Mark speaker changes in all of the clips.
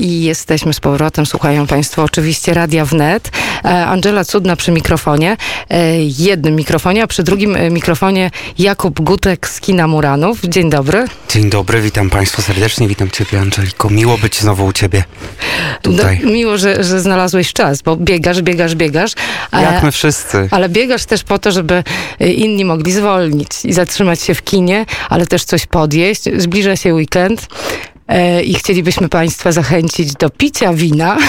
Speaker 1: I jesteśmy z powrotem, słuchają Państwo oczywiście Radia Wnet. E, Angela Cudna przy mikrofonie, e, jednym mikrofonie, a przy drugim e, mikrofonie Jakub Gutek z Kina Muranów. Dzień dobry.
Speaker 2: Dzień dobry, witam Państwa serdecznie, witam Ciebie Angeliko. Miło być znowu u Ciebie tutaj.
Speaker 1: No, miło, że, że znalazłeś czas, bo biegasz, biegasz, biegasz.
Speaker 2: Jak my wszyscy.
Speaker 1: Ale biegasz też po to, żeby inni mogli zwolnić i zatrzymać się w kinie, ale też coś podjeść. Zbliża się weekend. E, i chcielibyśmy Państwa zachęcić do picia wina.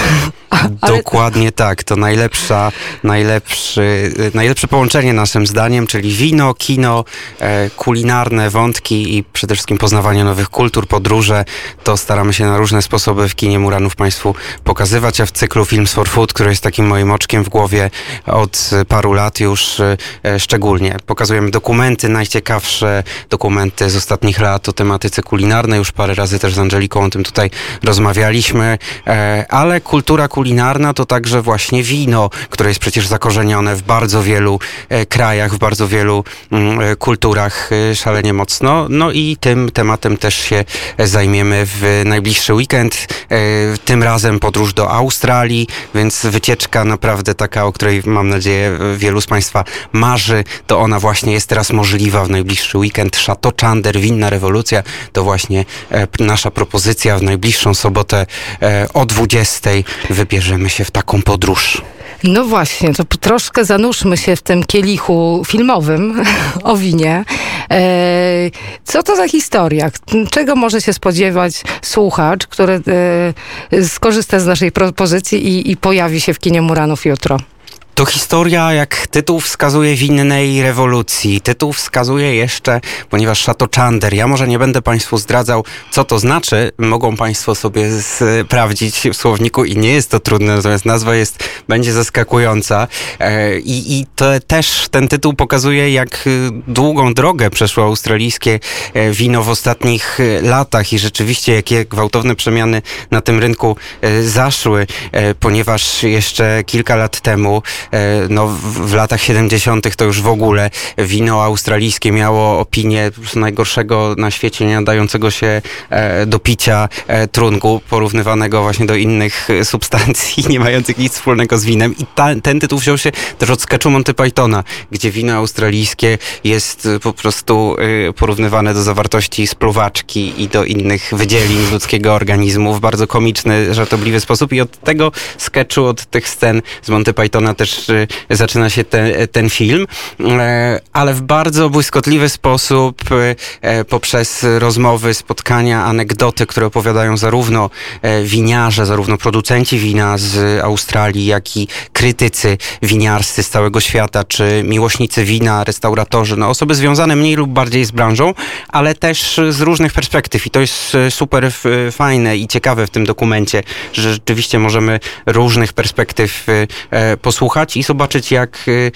Speaker 2: Ale... Dokładnie tak. To najlepsza, najlepszy, najlepsze połączenie naszym zdaniem, czyli wino, kino, e, kulinarne wątki i przede wszystkim poznawanie nowych kultur, podróże. To staramy się na różne sposoby w kinie Muranów Państwu pokazywać, a w cyklu Films for Food, który jest takim moim oczkiem w głowie od paru lat już e, szczególnie. Pokazujemy dokumenty najciekawsze, dokumenty z ostatnich lat o tematyce kulinarnej. Już parę razy też z Angeliką o tym tutaj rozmawialiśmy, e, ale kultura kulinarna to także właśnie wino, które jest przecież zakorzenione w bardzo wielu e, krajach, w bardzo wielu mm, e, kulturach szalenie mocno. No i tym tematem też się zajmiemy w najbliższy weekend. Tym razem podróż do Australii, więc wycieczka naprawdę taka, o której mam nadzieję wielu z Państwa marzy, to ona właśnie jest teraz możliwa w najbliższy weekend. Chateau Chander, Winna Rewolucja, to właśnie nasza propozycja w najbliższą sobotę e, o 20 wybierzemy się w taką podróż.
Speaker 1: No właśnie, to troszkę zanurzmy się w tym kielichu filmowym o winie. E, co to za historia? Czego może się spodziewać słuchacz, który e, skorzysta z naszej propozycji i, i pojawi się w kinie Muranów jutro?
Speaker 2: To historia, jak tytuł wskazuje, winnej rewolucji. Tytuł wskazuje jeszcze, ponieważ Chateau Chander, ja może nie będę Państwu zdradzał, co to znaczy, mogą Państwo sobie sprawdzić w słowniku i nie jest to trudne, natomiast nazwa jest, będzie zaskakująca. E, I, i to też ten tytuł pokazuje, jak długą drogę przeszło australijskie e, wino w ostatnich e, latach i rzeczywiście jakie gwałtowne przemiany na tym rynku zaszły, ponieważ jeszcze kilka lat temu E, no, w latach 70. to już w ogóle wino australijskie miało opinię najgorszego na świecie, nie nadającego się e, do picia e, trunku, porównywanego właśnie do innych substancji, nie mających nic wspólnego z winem. I ta, ten tytuł wziął się też od sketchu Monty Pythona, gdzie wino australijskie jest po prostu porównywane do zawartości spluwaczki i do innych wydzielin ludzkiego organizmu w bardzo komiczny, żartobliwy sposób. I od tego sketchu, od tych scen z Monty Pythona też też y, zaczyna się te, ten film, e, ale w bardzo błyskotliwy sposób y, e, poprzez rozmowy, spotkania, anegdoty, które opowiadają zarówno e, winiarze, zarówno producenci wina z Australii, jak i krytycy winiarscy z całego świata, czy miłośnicy wina, restauratorzy, no osoby związane mniej lub bardziej z branżą, ale też z różnych perspektyw. I to jest super fajne i ciekawe w tym dokumencie, że rzeczywiście możemy różnych perspektyw posłuchać posłuchać i zobaczyć, jak y,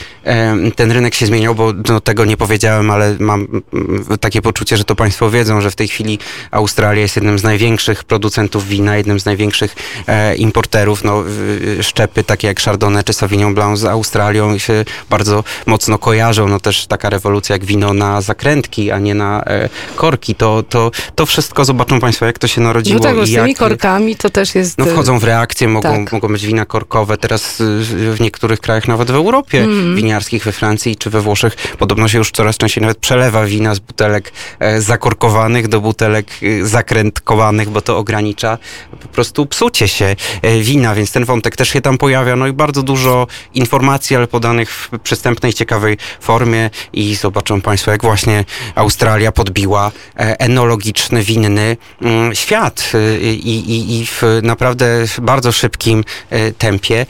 Speaker 2: ten rynek się zmieniał, bo no, tego nie powiedziałem, ale mam mm, takie poczucie, że to Państwo wiedzą, że w tej chwili Australia jest jednym z największych producentów wina, jednym z największych e, importerów. No, szczepy takie jak Chardonnay czy Sauvignon Blanc z Australią się bardzo mocno kojarzą. No też taka rewolucja jak wino na zakrętki, a nie na e, korki. To, to, to wszystko zobaczą Państwo, jak to się narodziło.
Speaker 1: No tak,
Speaker 2: bo z
Speaker 1: tymi korkami to też jest...
Speaker 2: No wchodzą w reakcję, mogą, tak. mogą być wina korkowe. Teraz w niektórych niektórych krajach, nawet w Europie mm. winiarskich, we Francji czy we Włoszech, podobno się już coraz częściej nawet przelewa wina z butelek e, zakorkowanych do butelek e, zakrętkowanych, bo to ogranicza po prostu psucie się e, wina, więc ten wątek też się tam pojawia. No i bardzo dużo informacji, ale podanych w przystępnej, ciekawej formie i zobaczą Państwo, jak właśnie Australia podbiła e, enologiczny, winny mm, świat e, i, i, i w naprawdę bardzo szybkim tempie.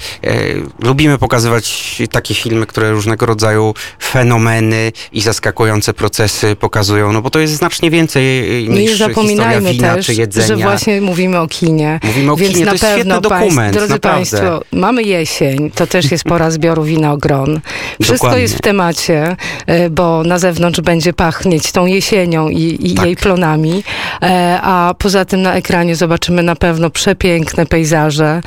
Speaker 2: Lubimy pokazywać takie filmy, które różnego rodzaju fenomeny i zaskakujące procesy pokazują, no bo to jest znacznie więcej niż zapominajmy wina
Speaker 1: też,
Speaker 2: czy jedzenia.
Speaker 1: że właśnie mówimy o kinie.
Speaker 2: Mówimy o
Speaker 1: Więc
Speaker 2: kinie,
Speaker 1: na
Speaker 2: to
Speaker 1: pewno
Speaker 2: jest dokument,
Speaker 1: drodzy
Speaker 2: naprawdę.
Speaker 1: Państwo, mamy jesień, to też jest pora zbioru winogron. Wszystko
Speaker 2: Dokładnie.
Speaker 1: jest w temacie, e, bo na zewnątrz będzie pachnieć tą jesienią i, i tak. jej plonami, e, a poza tym na ekranie zobaczymy na pewno przepiękne pejzaże,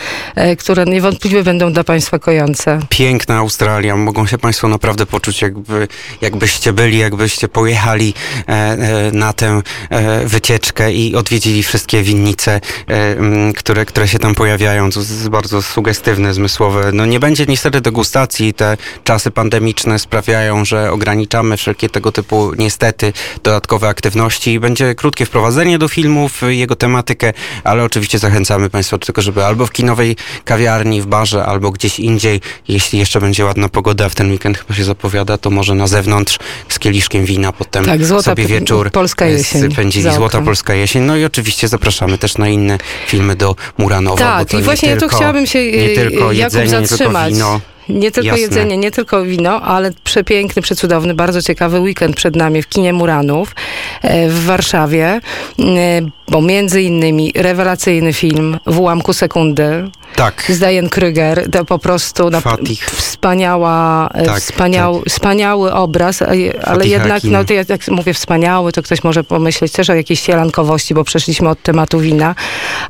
Speaker 1: które niewątpliwie będą dla Państwa kojące.
Speaker 2: Piękna Australia. Mogą się Państwo naprawdę poczuć, jakby, jakbyście byli, jakbyście pojechali e, e, na tę e, wycieczkę i odwiedzili wszystkie winnice, e, które, które się tam pojawiają. To jest bardzo sugestywne, zmysłowe. No nie będzie niestety degustacji. Te czasy pandemiczne sprawiają, że ograniczamy wszelkie tego typu niestety dodatkowe aktywności. Będzie krótkie wprowadzenie do filmów, jego tematykę, ale oczywiście zachęcamy Państwa do tego, żeby albo w kinowej kawiarni, w barze, albo gdzieś indziej, jeśli jeszcze będzie ładna pogoda, w ten weekend chyba się zapowiada, to może na zewnątrz z kieliszkiem wina, potem
Speaker 1: Tak, złota
Speaker 2: sobie wieczór
Speaker 1: polska
Speaker 2: e,
Speaker 1: jesień
Speaker 2: spędzili. Złota polska jesień. No i oczywiście zapraszamy też na inne filmy do Muranowa.
Speaker 1: Tak, i
Speaker 2: nie
Speaker 1: właśnie ja tu
Speaker 2: tylko,
Speaker 1: chciałabym się
Speaker 2: nie
Speaker 1: e,
Speaker 2: tylko
Speaker 1: Jakub
Speaker 2: jedzenie, nie tylko
Speaker 1: zatrzymać.
Speaker 2: wino.
Speaker 1: Nie tylko
Speaker 2: Jasne.
Speaker 1: jedzenie, nie tylko wino, ale przepiękny, przecudowny, bardzo ciekawy weekend przed nami w kinie Muranów e, w Warszawie, bo między innymi rewelacyjny film w ułamku sekundy
Speaker 2: Tak.
Speaker 1: z Diane Kruger, to po prostu na, wspaniała, e,
Speaker 2: Tak,
Speaker 1: wspaniał, wspaniały obraz, ale
Speaker 2: Fatih
Speaker 1: jednak,
Speaker 2: Hakim.
Speaker 1: no to jak, mówię wspaniały, to ktoś może pomyśleć też o jakiejś sielankowości, bo przeszliśmy od tematu wina,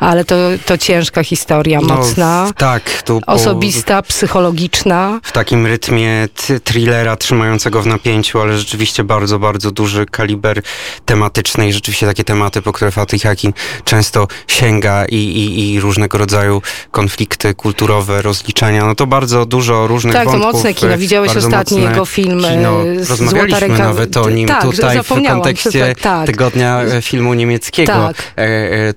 Speaker 1: ale to, to ciężka historia,
Speaker 2: No,
Speaker 1: mocna,
Speaker 2: tak. Tu po-
Speaker 1: osobista, psychologiczna.
Speaker 2: w takim rytmie thrillera trzymającego w napięciu, ale rzeczywiście bardzo, bardzo duży kaliber tematyczny i rzeczywiście takie tematy, po które Fatih Hakim często sięga i, i, i różnego rodzaju konflikty kulturowe, rozliczenia. No to bardzo dużo różnych
Speaker 1: Tak, to
Speaker 2: wątków.
Speaker 1: mocne kino.
Speaker 2: e,
Speaker 1: Widziałeś ostatni jego film e,
Speaker 2: Kino. Rozmawialiśmy
Speaker 1: Złota
Speaker 2: nawet o nim
Speaker 1: tak,
Speaker 2: tutaj w kontekście
Speaker 1: tak.
Speaker 2: tygodnia e, filmu niemieckiego.
Speaker 1: Tak.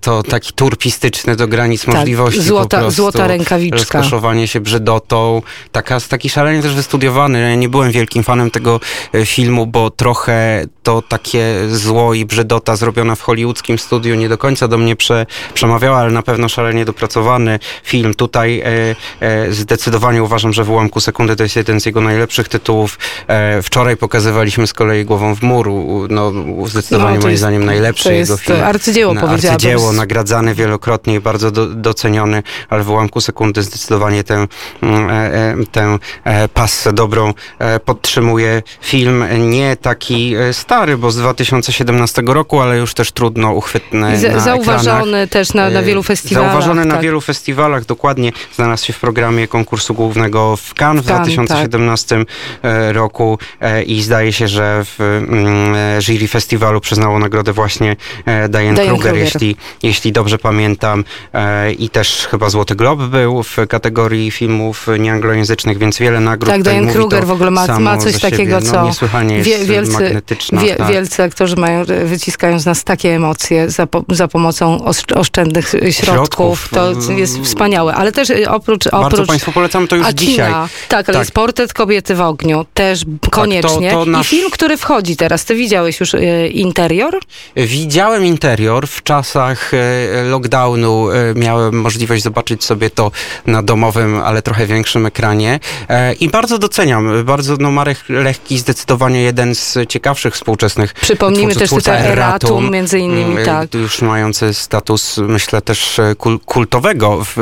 Speaker 2: To taki turpistyczny do granic
Speaker 1: Tak,
Speaker 2: możliwości
Speaker 1: złota-
Speaker 2: po prostu.
Speaker 1: złota rękawiczka.
Speaker 2: Rozkoszowanie się brzydotą. Taka, taki szalenie też wystudiowany. Ja nie byłem wielkim fanem tego filmu, bo trochę to takie zło i brzydota zrobiona w hollywoodzkim studiu nie do końca do mnie prze, przemawiała, ale na pewno szalenie dopracowany film. Tutaj e, e, zdecydowanie uważam, że w ułamku sekundy to jest jeden z jego najlepszych tytułów. E, wczoraj pokazywaliśmy z kolei Głową w mur. U- No, zdecydowanie
Speaker 1: No,
Speaker 2: moim
Speaker 1: jest-
Speaker 2: zdaniem najlepszy jego film.
Speaker 1: arcydzieło,
Speaker 2: Na-
Speaker 1: powiedziałabym.
Speaker 2: Arcydzieło, nagradzany wielokrotnie i bardzo do, doceniony, ale w ułamku sekundy zdecydowanie tę, mm, tę passę dobrą podtrzymuje film nie taki stary, bo z 2017 roku, ale już też trudno uchwytny
Speaker 1: Za-
Speaker 2: na
Speaker 1: zauważony
Speaker 2: ekranach.
Speaker 1: też na, na wielu festiwalach.
Speaker 2: Zauważony na
Speaker 1: tak.
Speaker 2: wielu festiwalach, dokładnie. Znalazł się w programie konkursu głównego w Cannes w
Speaker 1: Cannes,
Speaker 2: 2017 e, roku e, i zdaje się, że w mm, e, jury festiwalu przyznało nagrodę właśnie Diane,
Speaker 1: Diane
Speaker 2: Kruger,
Speaker 1: Kruger.
Speaker 2: jeśli, jeśli dobrze pamiętam. I też chyba Złoty Glob był w kategorii filmów nieanglojęzycznych, więc wiele nagród.
Speaker 1: Tak, Diane Kruger w ogóle ma, ma coś takiego,
Speaker 2: no,
Speaker 1: co
Speaker 2: niesłychanie jest
Speaker 1: wie- wielcy, wie,
Speaker 2: tak.
Speaker 1: wielcy aktorzy mają, wyciskają z nas takie emocje za, po, za pomocą osz- oszczędnych środków.
Speaker 2: Środków.
Speaker 1: To jest wspaniałe. Ale też y, oprócz...
Speaker 2: Bardzo
Speaker 1: oprócz
Speaker 2: Państwu polecam to już
Speaker 1: Akina,
Speaker 2: dzisiaj.
Speaker 1: Tak, ale
Speaker 2: Tak.
Speaker 1: jest portret kobiety w ogniu, też koniecznie.
Speaker 2: to nasz-
Speaker 1: I film, który wchodzi teraz. Ty widziałeś już y, interior?
Speaker 2: Widziałem interior w czasach e, lockdownu. e, Miałem możliwość zobaczyć sobie to na domowym, ale trochę większym ekranie. E, I bardzo doceniam. Bardzo, no Marek Lechki zdecydowanie jeden z ciekawszych współczesnych
Speaker 1: Przypomnijmy też tutaj Eratum, między innymi,
Speaker 2: mm,
Speaker 1: tak.
Speaker 2: Już mający status, myślę, też kul- kultowego w,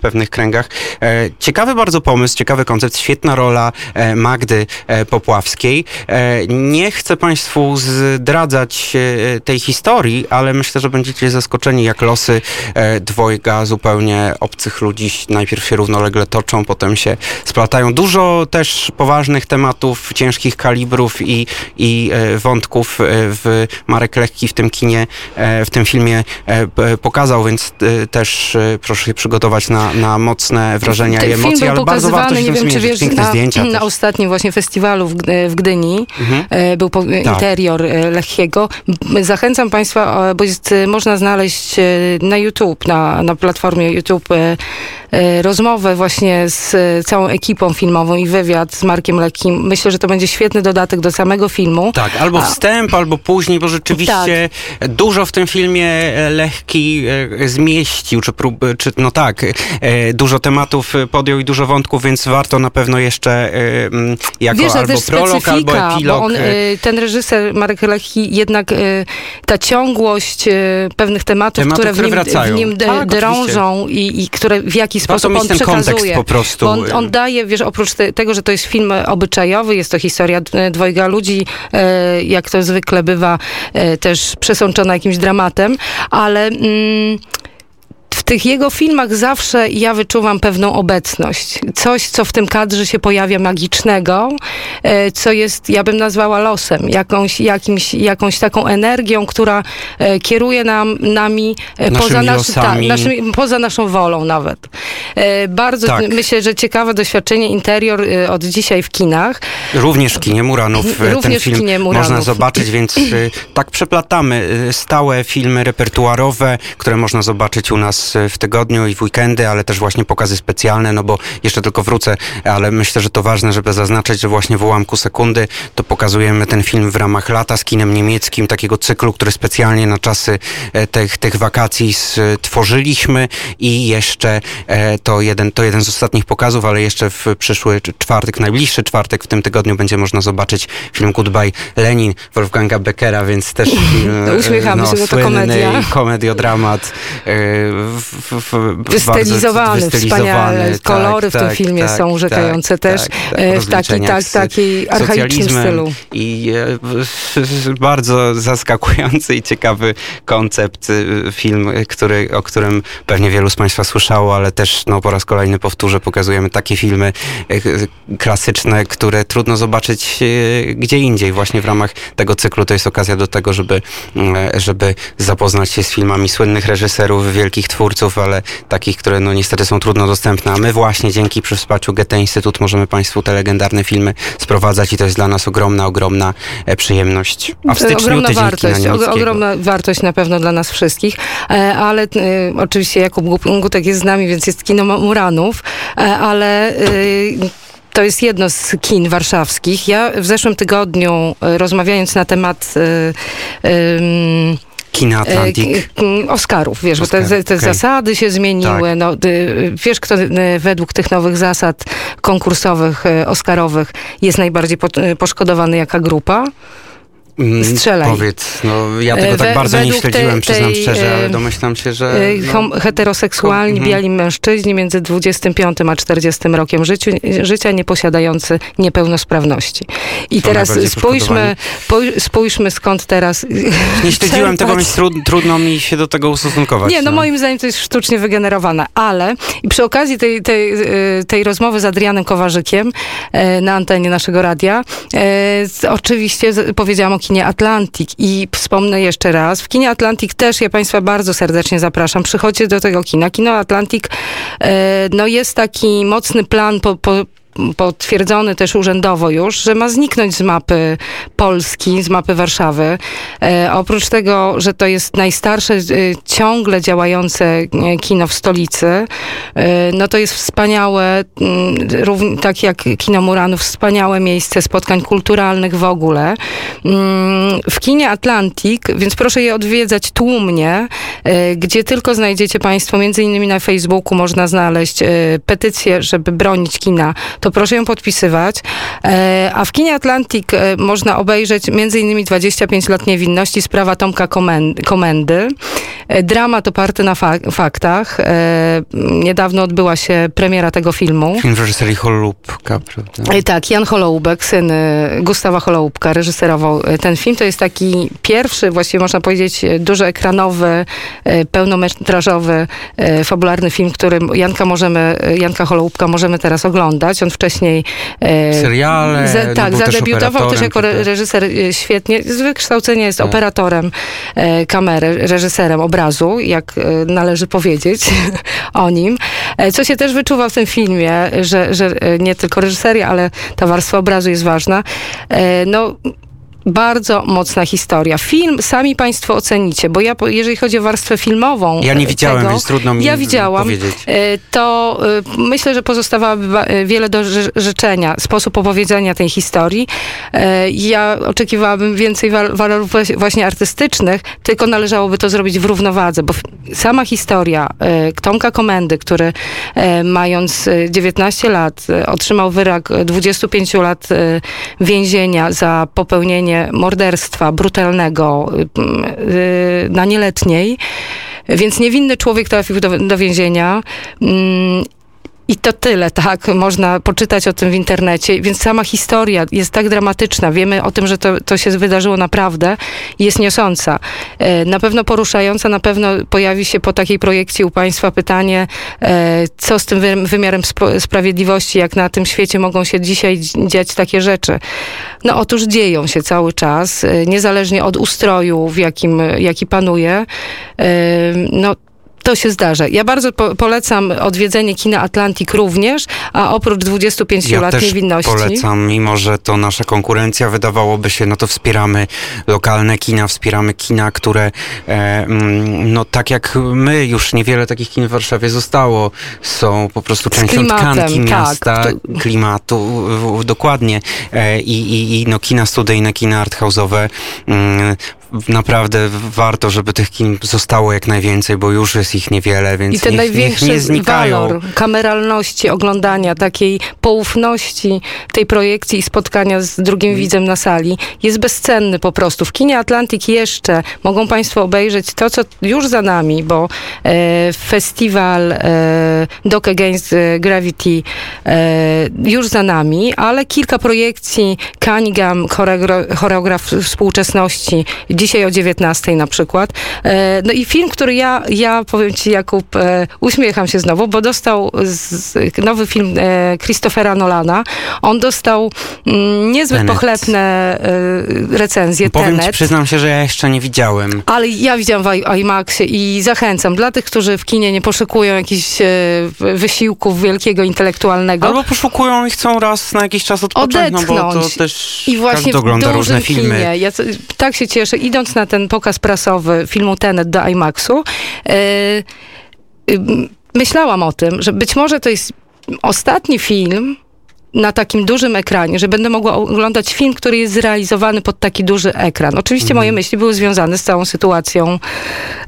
Speaker 2: pewnych kręgach. E, Ciekawy bardzo pomysł, ciekawy koncept, świetna rola e, Magdy e, Popławskiej. Nie chcę Państwu zdradzać tej historii, ale myślę, że będziecie zaskoczeni, jak losy dwojga zupełnie obcych ludzi najpierw się równolegle toczą, potem się splatają. Dużo też poważnych tematów, ciężkich kalibrów i, i wątków w Marek Lekki w tym kinie, w tym filmie pokazał, więc też proszę się przygotować na, na mocne wrażenia
Speaker 1: Ten
Speaker 2: i emocje,
Speaker 1: film był pokazywany, nie wiem czy wiesz,
Speaker 2: Piękne
Speaker 1: na,
Speaker 2: zdjęcia
Speaker 1: na ostatnim właśnie festiwalu w, w Gdyni.
Speaker 2: Mhm.
Speaker 1: E, Był po, interior e, Lechiego. Zachęcam Państwa, e, bo jest, można znaleźć na YouTube, na, na platformie YouTube rozmowę właśnie z całą ekipą filmową i wywiad z Markiem Lekkim. Myślę, że to będzie świetny dodatek do samego filmu.
Speaker 2: Tak, albo
Speaker 1: A- Tak.
Speaker 2: wstęp, albo później, bo rzeczywiście dużo w tym filmie Lechki zmieścił, czy, prób, czy no tak, dużo tematów e, podjął i dużo wątków, więc warto na pewno jeszcze e, mm, jako
Speaker 1: Wiesz,
Speaker 2: albo prolog, albo epilog.
Speaker 1: bo on,
Speaker 2: e,
Speaker 1: ten reżyser Marek Lechi, jednak ta ciągłość pewnych tematów, które w nim, w nim
Speaker 2: Tak,
Speaker 1: drążą i, i które w jaki sposób on przekazuje.
Speaker 2: po prostu.
Speaker 1: Bo on, on daje, wiesz, oprócz te, tego, że to jest film obyczajowy, jest to historia dwojga ludzi, e, jak to zwykle bywa, e, też przesączona jakimś dramatem, ale... Mm, tych jego filmach zawsze ja wyczuwam pewną obecność. Coś, co w tym kadrze się pojawia magicznego, e, co jest, ja bym nazwała losem, jakąś, jakimś, jakąś taką energią, która e, kieruje nam, nami e, poza, ta, naszymi, poza naszą wolą nawet. Bardzo tak. myślę, że ciekawe doświadczenie interior od dzisiaj w kinach.
Speaker 2: Również w kinie Muranów Również ten film w kinie Muranów. można zobaczyć, więc tak przeplatamy stałe filmy repertuarowe, które można zobaczyć u nas w tygodniu i w weekendy, ale też właśnie pokazy specjalne, no bo jeszcze tylko wrócę, ale myślę, że to ważne, żeby zaznaczyć, że właśnie w ułamku sekundy to pokazujemy ten film w ramach lata z kinem niemieckim, takiego cyklu, który specjalnie na czasy e, tych, tych wakacji stworzyliśmy i jeszcze e, to jeden, to jeden z ostatnich pokazów, ale jeszcze w przyszły czwartek, najbliższy czwartek w tym tygodniu będzie można zobaczyć film Goodbye Lenin Wolfganga Beckera, więc też film,
Speaker 1: no, Uśmiechamy no, się, to komedia.
Speaker 2: komediodramat
Speaker 1: wystylizowany, wspaniale. Tak, Kolory w tym tak, filmie tak, są urzekające tak, też tak, tak, e, w taki, tak, takiej archaicznym stylu.
Speaker 2: I e, bardzo zaskakujący i ciekawy koncept, e, film, który, o którym pewnie wielu z Państwa słyszało, ale też no, po raz kolejny powtórzę, pokazujemy takie filmy klasyczne, które trudno zobaczyć gdzie indziej. Właśnie w ramach tego cyklu to jest okazja do tego, żeby, żeby zapoznać się z filmami słynnych reżyserów, wielkich twórców, ale takich, które no niestety są trudno dostępne. A my właśnie dzięki przy wsparciu Goethe Instytut możemy Państwu te legendarne filmy sprowadzać i to jest dla nas ogromna, ogromna e, przyjemność.
Speaker 1: A w styczniu ogromna wartość, ogromna wartość na pewno dla nas wszystkich, e, ale y, oczywiście Jakub Gutek jest z nami, więc jest kino Muranów, ale y, to jest jedno z kin warszawskich. Ja w zeszłym tygodniu, rozmawiając na temat y, y,
Speaker 2: Kina Atlantik.
Speaker 1: E, Oscarów, wiesz, Oscar, bo te, te okay. zasady się zmieniły. Tak. No, wiesz, kto według tych nowych zasad konkursowych, e, Oscarowych jest najbardziej poszkodowany jaka grupa?
Speaker 2: Mm, Strzelaj. Powiedz, no ja tego tak bardzo nie śledziłem, tej, przyznam szczerze, ale domyślam się, że...
Speaker 1: No, heteroseksualni, mhm. biali mężczyźni między 25 a 40 rokiem życiu, życia, nie posiadający niepełnosprawności. I Są teraz spójrzmy, spójrzmy skąd teraz...
Speaker 2: Nie śledziłem tego, więc trud, trudno mi się do tego ustosunkować.
Speaker 1: Nie, no, no, moim zdaniem to jest sztucznie wygenerowane, ale i przy okazji tej, tej, y, tej rozmowy z Adrianem Kowarzykiem y, na antenie naszego radia, oczywiście powiedziałam o kinie Atlantik. I wspomnę jeszcze raz, w kinie Atlantik też ja Państwa bardzo serdecznie zapraszam. Przychodźcie do tego kina. Kino Atlantik e, no jest taki mocny plan po, po potwierdzony też urzędowo już, że ma zniknąć z mapy Polski, z mapy Warszawy. E, oprócz tego, że to jest najstarsze e, ciągle działające e, kino w stolicy, e, no to jest wspaniałe, mm, tak jak Kino Muranów, wspaniałe miejsce spotkań kulturalnych w ogóle. Mm, w kinie Atlantik, więc proszę je odwiedzać tłumnie, e, gdzie tylko znajdziecie Państwo, między innymi na Facebooku można znaleźć e, petycję, żeby bronić kina. To to proszę ją podpisywać. E, a w kinie Atlantik e, można obejrzeć m.in. 25 lat niewinności, sprawa Tomka Komendy. E, dramat oparty na fak faktach. Niedawno odbyła się premiera tego filmu.
Speaker 2: Film w reżyserii Holubka, prawda?
Speaker 1: Tak, Jan Holoubek, syn Gustawa Holoubka, reżyserował ten film. To jest taki pierwszy, właściwie można powiedzieć, dużoekranowy, pełnometrażowy, fabularny film, który Janka możemy, Janka Holoubka możemy teraz oglądać. On wcześniej...
Speaker 2: E, Seriale.
Speaker 1: Z, tak, no, zadebiutował też, też jako reżyser e, świetnie. Z wykształcenia jest tak. operatorem e, kamery, reżyserem obrazu, jak należy powiedzieć o nim. Co się też wyczuwa w tym filmie, że, że nie tylko reżyseria, ale ta warstwa obrazu jest ważna. No, bardzo mocna historia. Film sami Państwo ocenicie, bo ja, jeżeli chodzi o warstwę filmową.
Speaker 2: Ja nie widziałem, tego, więc trudno mi
Speaker 1: ja widziałam,
Speaker 2: powiedzieć.
Speaker 1: E, to e, myślę, że pozostawałoby e, wiele do życzenia, sposób opowiedzenia tej historii. Ja oczekiwałabym więcej walorów właśnie artystycznych, tylko należałoby to zrobić w równowadze, bo sama historia Tomka Komendy, który mając 19 lat otrzymał wyrok 25 lat więzienia za popełnienie morderstwa brutalnego y, y, na nieletniej. Więc niewinny człowiek trafił do, do więzienia. I to tyle, tak? Można poczytać o tym w internecie, więc sama historia jest tak dramatyczna. Wiemy o tym, że to, to się wydarzyło naprawdę jest niosąca. E, na pewno poruszająca, na pewno pojawi się po takiej projekcji u Państwa pytanie, e, co z tym wymiarem sprawiedliwości, jak na tym świecie mogą się dzisiaj dziać takie rzeczy. No otóż dzieją się cały czas, e, niezależnie od ustroju, w jakim, jaki panuje. No to się zdarza. Ja bardzo po polecam odwiedzenie kina Atlantik również, a oprócz 25
Speaker 2: ja
Speaker 1: lat
Speaker 2: też
Speaker 1: niewinności.
Speaker 2: polecam, mimo że to nasza konkurencja, wydawałoby się, no to wspieramy lokalne kina, wspieramy kina, które e, mm, no tak jak my, już niewiele takich kin w Warszawie zostało, są po prostu częścią tkanki tak, miasta, tak, klimatu, dokładnie. E, i, i, I no kina studyjne, kina arthouse'owe mm, naprawdę warto, żeby tych kin zostało jak najwięcej, bo już jest ich niewiele, więc
Speaker 1: I ten
Speaker 2: niech,
Speaker 1: największy
Speaker 2: niech nie znikają.
Speaker 1: walor kameralności oglądania, takiej poufności tej projekcji i spotkania z drugim mm. widzem na sali jest bezcenny po prostu. W kinie Atlantyk jeszcze mogą Państwo obejrzeć to, co już za nami, bo e, festiwal e, Doc Against Gravity e, już za nami, ale kilka projekcji Cunningham, choreograf współczesności, dzisiaj o 19 na przykład. E, no i film, który ja, ja powiem ci Jakub, e, uśmiecham się znowu, bo dostał nowy film e, Christophera Nolana. On dostał mm, niezbyt Tenet. pochlebne recenzje.
Speaker 2: Powiem
Speaker 1: Tenet.
Speaker 2: ci, przyznam się, że ja jeszcze nie widziałem.
Speaker 1: Ale ja widziałam w IMAXie i zachęcam dla tych, którzy w kinie nie poszukują jakichś wysiłków wielkiego intelektualnego.
Speaker 2: Albo poszukują i chcą raz na jakiś czas odpocząć,
Speaker 1: Odetchnąć.
Speaker 2: no bo to też
Speaker 1: I właśnie
Speaker 2: ogląda różne filmy.
Speaker 1: Kinie. Ja tak się cieszę idąc na ten pokaz prasowy filmu Tenet do IMAXu, yy, myślałam o tym, że być może to jest ostatni film, na takim dużym ekranie, że będę mogła oglądać film, który jest zrealizowany pod taki duży ekran. Oczywiście moje mhm. myśli były związane z całą sytuacją e,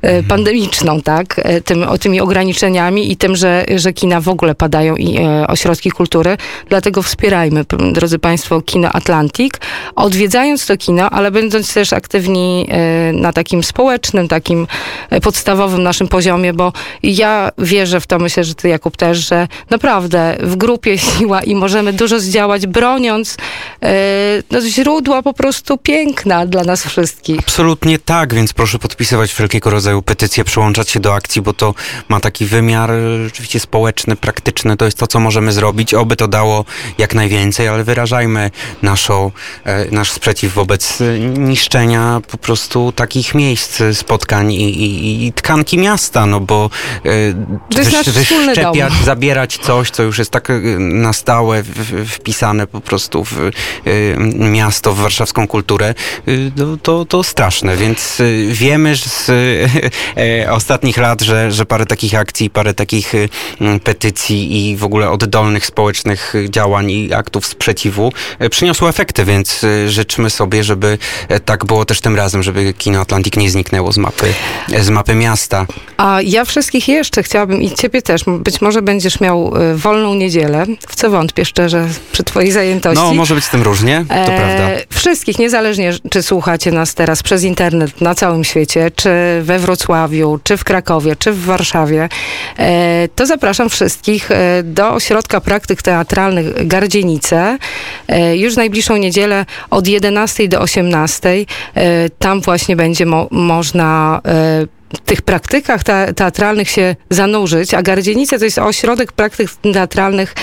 Speaker 1: mhm. pandemiczną, tak? E, tym, o tymi ograniczeniami i tym, że, że kina w ogóle padają i e, ośrodki kultury. Dlatego wspierajmy, drodzy Państwo, Kino Atlantik, odwiedzając to kino, ale będąc też aktywni e, na takim społecznym, takim e, podstawowym naszym poziomie, bo ja wierzę w to, myślę, że ty Jakub też, że naprawdę w grupie siła i możemy dużo zdziałać, broniąc e, no, źródła po prostu piękna dla nas wszystkich.
Speaker 2: Absolutnie tak, więc proszę podpisywać wszelkiego rodzaju petycje, przyłączać się do akcji, bo to ma taki wymiar e, rzeczywiście społeczny, praktyczny. To jest to, co możemy zrobić. Oby to dało jak najwięcej, ale wyrażajmy naszą, e, nasz sprzeciw wobec niszczenia po prostu takich miejsc, spotkań i, i, i tkanki miasta, no bo
Speaker 1: wysz, wyszczepiać,
Speaker 2: zabierać coś, co już jest tak na stałe wpisane po prostu w y, miasto, w warszawską kulturę, y, to, to, to straszne. Więc y, wiemy z e, ostatnich lat, że, że parę takich akcji, parę takich petycji i w ogóle oddolnych społecznych działań i aktów sprzeciwu e, przyniosło efekty, więc życzmy sobie, żeby e, tak było też tym razem, żeby Kino Atlantik nie zniknęło z mapy, z mapy miasta.
Speaker 1: A ja wszystkich jeszcze chciałabym i ciebie też, być może będziesz miał wolną niedzielę, w co wątpię szczerze, że przy twojej zajętości.
Speaker 2: No, może być z tym różnie, to e, prawda.
Speaker 1: Wszystkich, niezależnie czy słuchacie nas teraz przez internet na całym świecie, czy we Wrocławiu, czy w Krakowie, czy w Warszawie, e, to zapraszam wszystkich e, do Ośrodka Praktyk Teatralnych Gardzienice. E, już najbliższą niedzielę od 11 do 18. E, tam właśnie będzie mo można e, tych praktykach te teatralnych się zanurzyć, a Gardzienice to jest ośrodek praktyk teatralnych,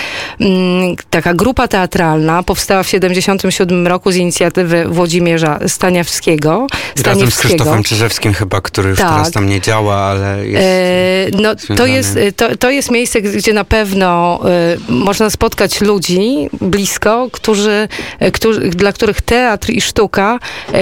Speaker 1: taka grupa teatralna, powstała w 77 roku z inicjatywy Włodzimierza Staniawskiego.
Speaker 2: Razem z Krzysztofem Czyżewskim chyba, który już tak. teraz tam nie działa, ale jest e, No
Speaker 1: to jest, to, to jest miejsce, gdzie na pewno e, można spotkać ludzi blisko, którzy, e, którzy, dla których teatr i sztuka e,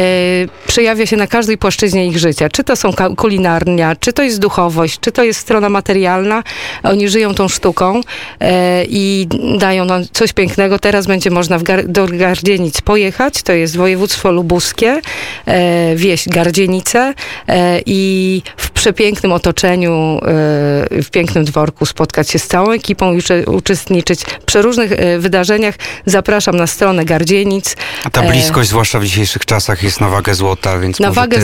Speaker 1: przejawia się na każdej płaszczyźnie ich życia. Czy to są kulinarne, czy to jest duchowość, czy to jest strona materialna. Oni żyją tą sztuką e, i dają nam coś pięknego. Teraz będzie można Gar do Gardzienic pojechać, to jest województwo lubuskie, e, wieś Gardzienice e, i przepięknym otoczeniu, e, w pięknym dworku spotkać się z całą ekipą i ucze- uczestniczyć w przeróżnych e, wydarzeniach. Zapraszam na stronę Gardzienic.
Speaker 2: A ta
Speaker 1: E,
Speaker 2: bliskość, zwłaszcza w dzisiejszych czasach, jest na wagę złota, więc
Speaker 1: Na wagę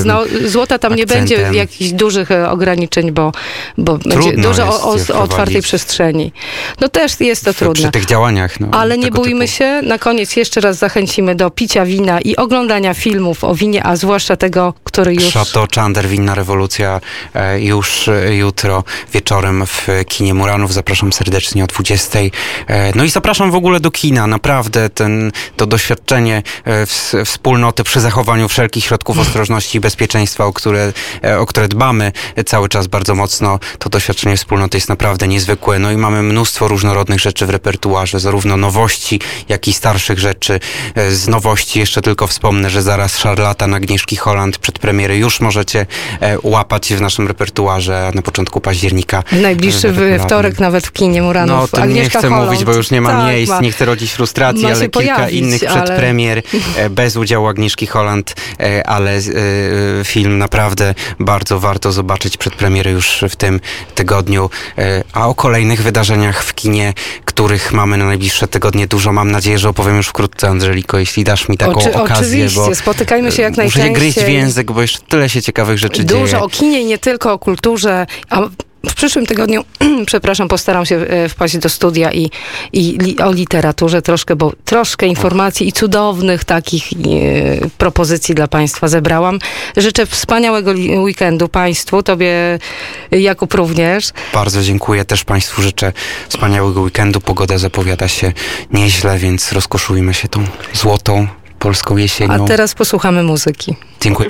Speaker 1: złota tam nie będzie
Speaker 2: akcentem.
Speaker 1: jakichś dużych e, ograniczeń, bo, bo będzie dużo o, o,
Speaker 2: wprowadzić.
Speaker 1: otwartej przestrzeni. No też jest to
Speaker 2: w-
Speaker 1: trudne.
Speaker 2: Przy tych działaniach. No,
Speaker 1: Ale nie bójmy
Speaker 2: typu.
Speaker 1: się. Na koniec jeszcze raz zachęcimy do picia wina i oglądania filmów o winie, a zwłaszcza tego, który już...
Speaker 2: Chateau Chander, Winna Rewolucja już e, jutro wieczorem w kinie Muranów. Zapraszam serdecznie o 20. E, No i zapraszam w ogóle do kina. Naprawdę ten, to doświadczenie e, ws- wspólnoty przy zachowaniu wszelkich środków ostrożności i bezpieczeństwa, o które, e, o które dbamy cały czas bardzo mocno, to doświadczenie wspólnoty jest naprawdę niezwykłe. No i mamy mnóstwo różnorodnych rzeczy w repertuarze, zarówno nowości, jak i starszych rzeczy. E, Z nowości jeszcze tylko wspomnę, że zaraz Szarlatan Agnieszki Holland przed premiery już możecie e, łapać w naszym repertuarze, a na początku października.
Speaker 1: Najbliższy
Speaker 2: regularnym.
Speaker 1: wtorek nawet w kinie Muranów.
Speaker 2: No, o tym nie chcę
Speaker 1: Holland.
Speaker 2: mówić, bo już nie ma
Speaker 1: Tak,
Speaker 2: miejsc,
Speaker 1: ma.
Speaker 2: nie chcę rodzić frustracji, ale kilka
Speaker 1: pojawić,
Speaker 2: innych
Speaker 1: ale-
Speaker 2: przedpremier e, bez udziału Agnieszki Holland, e, ale e, film naprawdę bardzo warto zobaczyć przedpremiery już w tym tygodniu. E, A o kolejnych wydarzeniach w kinie, których mamy na najbliższe tygodnie dużo, mam nadzieję, że opowiem już wkrótce, Angeliko, jeśli dasz mi taką
Speaker 1: Oczy-
Speaker 2: okazję,
Speaker 1: oczywiście,
Speaker 2: bo
Speaker 1: spotykajmy się jak
Speaker 2: muszę się
Speaker 1: najczęściej.
Speaker 2: gryźć w język, bo jeszcze tyle się ciekawych rzeczy
Speaker 1: Dużo
Speaker 2: dzieje.
Speaker 1: o kinie nie tylko o kulturze. A w przyszłym tygodniu, przepraszam, postaram się e, wpaść do studia i, i li, o literaturze troszkę, bo troszkę informacji i cudownych takich e, propozycji dla Państwa zebrałam. Życzę wspaniałego weekendu Państwu, Tobie Jakub również.
Speaker 2: Bardzo dziękuję też Państwu, życzę wspaniałego weekendu. Pogoda zapowiada się nieźle, więc rozkoszujmy się tą złotą polską
Speaker 1: A
Speaker 2: jesienią.
Speaker 1: teraz posłuchamy muzyki.
Speaker 2: Dziękuję.